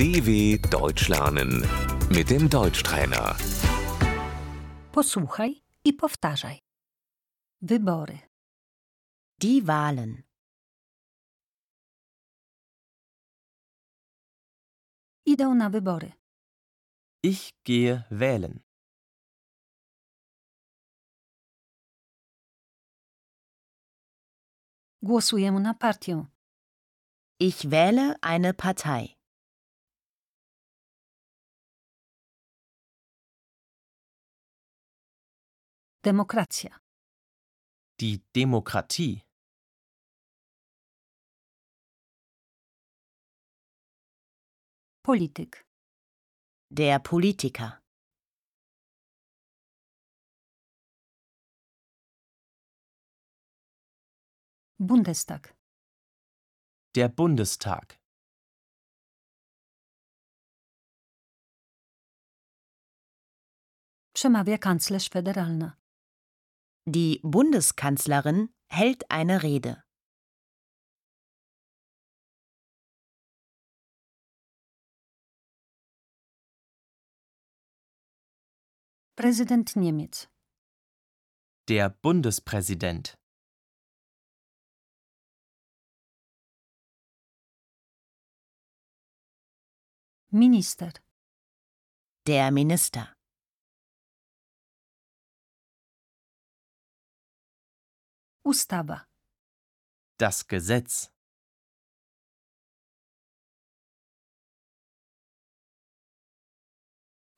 DW Deutsch lernen mit dem Deutschtrainer. Posłuchaj i powtarzaj. Wybory. Die Wahlen. Idę na wybory. Ich gehe wählen. Głosuję na partię. Ich wähle eine Partei. Demokracja. Die Demokratie. Polityk. Der Politiker. Bundestag. Der Bundestag. Przemawia kanclerz federalna. Die Bundeskanzlerin hält eine Rede. Prezydent Niemiec. Der Bundespräsident. Minister. Der Minister. Ustawa. Das Gesetz.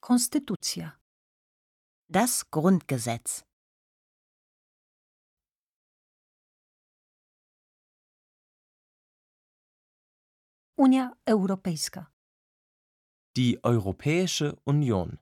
Konstytucja. Das Grundgesetz. Unia Europejska. Die Europäische Union.